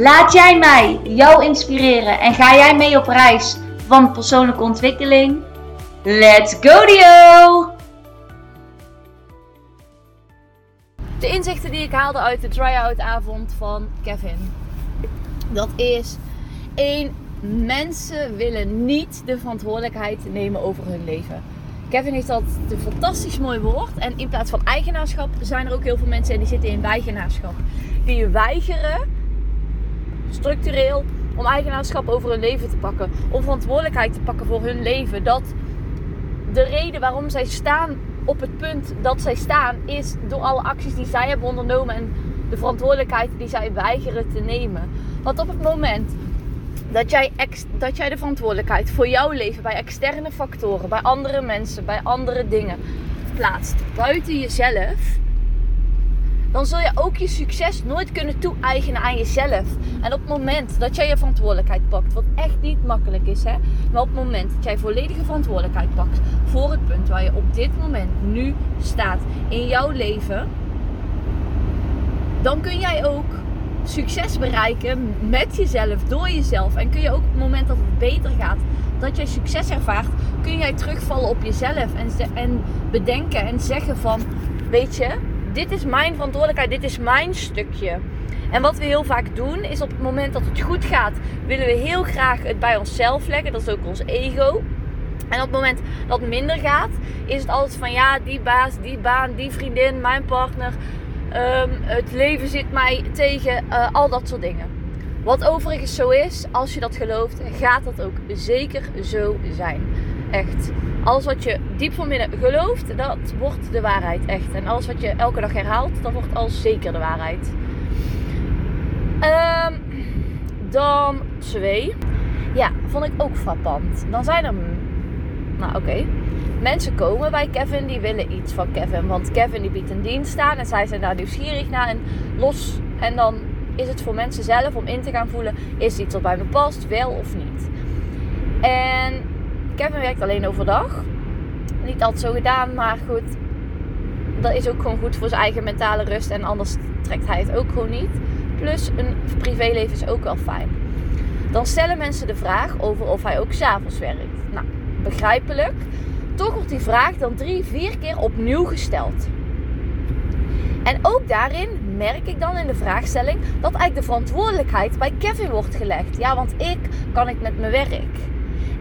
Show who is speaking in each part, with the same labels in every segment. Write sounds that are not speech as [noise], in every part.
Speaker 1: Laat jij mij jou inspireren en ga jij mee op reis van persoonlijke ontwikkeling? Let's go Dio!
Speaker 2: De inzichten die ik haalde uit de try-out avond van Kevin. Dat is één, mensen willen niet de verantwoordelijkheid nemen over hun leven. Kevin heeft dat een fantastisch mooi woord. En in plaats van eigenaarschap zijn er ook heel veel mensen die zitten in weigenaarschap. Die weigeren structureel om eigenaarschap over hun leven te pakken. Om verantwoordelijkheid te pakken voor hun leven. Dat de reden waarom zij staan op het punt dat zij staan is door alle acties die zij hebben ondernomen en de verantwoordelijkheid die zij weigeren te nemen. Want op het moment dat jij, dat jij de verantwoordelijkheid voor jouw leven bij externe factoren, bij andere mensen, bij andere dingen plaatst buiten jezelf, dan zul je ook je succes nooit kunnen toe-eigenen aan jezelf. En op het moment dat jij je verantwoordelijkheid pakt, wat echt niet makkelijk is, hè, maar op het moment dat jij volledige verantwoordelijkheid pakt voor het punt waar je op dit moment nu staat in jouw leven, dan kun jij ook succes bereiken met jezelf, door jezelf. En kun je ook op het moment dat het beter gaat, dat jij succes ervaart, kun jij terugvallen op jezelf en, en bedenken en zeggen van, weet je, dit is mijn verantwoordelijkheid, dit is mijn stukje. En wat we heel vaak doen, is op het moment dat het goed gaat, willen we heel graag het bij onszelf leggen. Dat is ook ons ego. En op het moment dat het minder gaat, is het altijd van ja, die baas, die baan, die vriendin, mijn partner. Ehm, het leven zit mij tegen, uh, al dat soort dingen. Wat overigens zo is, als je dat gelooft, gaat dat ook zeker zo zijn. Echt. Alles wat je diep van binnen gelooft, dat wordt de waarheid. Echt. En alles wat je elke dag herhaalt, dat wordt al zeker de waarheid. Um, dan twee. Ja, vond ik ook frappant. Dan zijn er. Nou, oké. Mensen komen bij Kevin, die willen iets van Kevin. Want Kevin die biedt een dienst aan en zij zijn daar nieuwsgierig naar. En los. En dan is het voor mensen zelf om in te gaan voelen: is iets wat bij me past, wel of niet. En Kevin werkt alleen overdag. Niet altijd zo gedaan, maar goed. Dat is ook gewoon goed voor zijn eigen mentale rust. En anders trekt hij het ook gewoon niet. Plus een privéleven is ook wel fijn. Dan stellen mensen de vraag over of hij ook s'avonds werkt. Nou, begrijpelijk. Toch wordt die vraag dan drie, vier keer opnieuw gesteld. En ook daarin merk ik dan in de vraagstelling dat eigenlijk de verantwoordelijkheid bij Kevin wordt gelegd. Ja, want ik kan ik met mijn werk.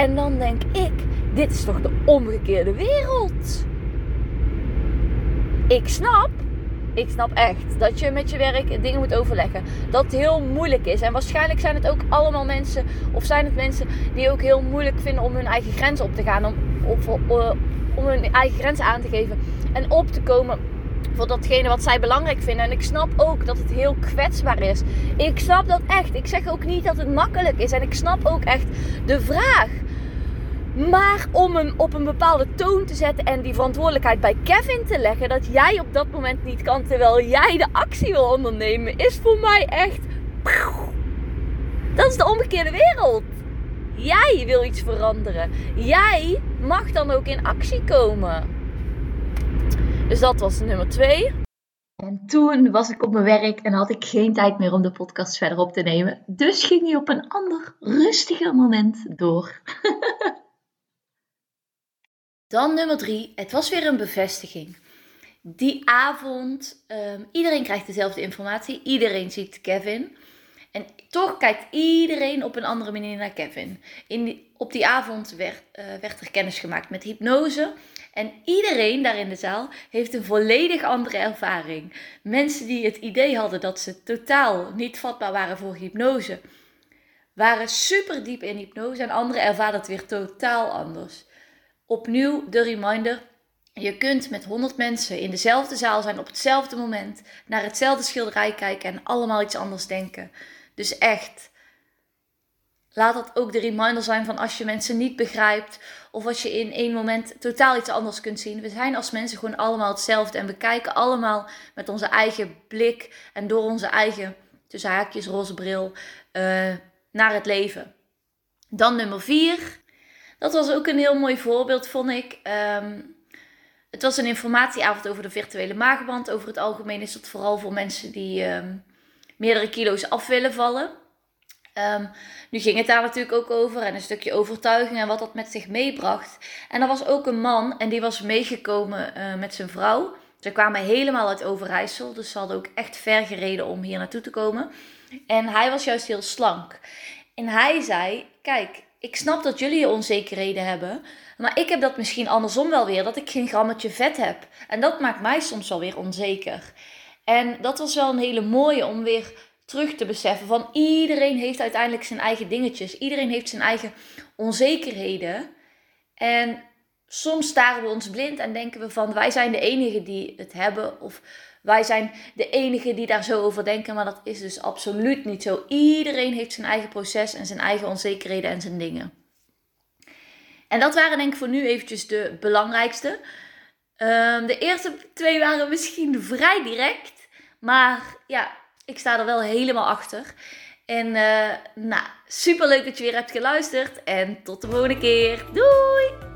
Speaker 2: En dan denk ik, dit is toch de omgekeerde wereld? Ik snap, ik snap echt dat je met je werk dingen moet overleggen. Dat het heel moeilijk is. En waarschijnlijk zijn het ook allemaal mensen, of zijn het mensen die ook heel moeilijk vinden om hun eigen grenzen op te gaan. Om, eh, om hun eigen grenzen aan te geven. En op te komen voor datgene wat zij belangrijk vinden. En ik snap ook dat het heel kwetsbaar is. Ik snap dat echt. Ik zeg ook niet dat het makkelijk is. En ik snap ook echt de vraag. Maar om hem op een bepaalde toon te zetten en die verantwoordelijkheid bij Kevin te leggen, dat jij op dat moment niet kan terwijl jij de actie wil ondernemen, is voor mij echt. Dat is de omgekeerde wereld. Jij wil iets veranderen. Jij mag dan ook in actie komen. Dus dat was nummer twee.
Speaker 1: En toen was ik op mijn werk en had ik geen tijd meer om de podcast verder op te nemen. Dus ging hij op een ander, rustiger moment door. [laughs] Dan nummer drie. Het was weer een bevestiging. Die avond, um, iedereen krijgt dezelfde informatie. Iedereen ziet Kevin. En toch kijkt iedereen op een andere manier naar Kevin. In op die avond werd, uh, werd er kennis gemaakt met hypnose. En iedereen daar in de zaal heeft een volledig andere ervaring. Mensen die het idee hadden dat ze totaal niet vatbaar waren voor hypnose, waren super diep in hypnose. En anderen ervaren het weer totaal anders. Opnieuw de reminder. Je kunt met 100 mensen in dezelfde zaal zijn op hetzelfde moment, naar hetzelfde schilderij kijken en allemaal iets anders denken. Dus echt, laat dat ook de reminder zijn van als je mensen niet begrijpt of als je in één moment totaal iets anders kunt zien. We zijn als mensen gewoon allemaal hetzelfde en we kijken allemaal met onze eigen blik en door onze eigen, tussen haakjes, roze bril, uh, naar het leven. Dan nummer vier. Dat was ook een heel mooi voorbeeld, vond ik. Um, het was een informatieavond over de virtuele magenband. Over het algemeen is dat vooral voor mensen die um, meerdere kilo's af willen vallen. Um, nu ging het daar natuurlijk ook over en een stukje overtuiging en wat dat met zich meebracht. En er was ook een man en die was meegekomen uh, met zijn vrouw. Ze kwamen helemaal uit Overijssel, dus ze hadden ook echt ver gereden om hier naartoe te komen. En hij was juist heel slank. En hij zei: Kijk, ik snap dat jullie onzekerheden hebben. Maar ik heb dat misschien andersom wel weer. Dat ik geen grammetje vet heb. En dat maakt mij soms wel weer onzeker. En dat was wel een hele mooie om weer terug te beseffen. Van iedereen heeft uiteindelijk zijn eigen dingetjes. Iedereen heeft zijn eigen onzekerheden. En soms staren we ons blind en denken we van wij zijn de enigen die het hebben. Of wij zijn de enigen die daar zo over denken, maar dat is dus absoluut niet zo. Iedereen heeft zijn eigen proces en zijn eigen onzekerheden en zijn dingen. En dat waren denk ik voor nu eventjes de belangrijkste. Um, de eerste twee waren misschien vrij direct, maar ja, ik sta er wel helemaal achter. En uh, nou, super leuk dat je weer hebt geluisterd en tot de volgende keer. Doei!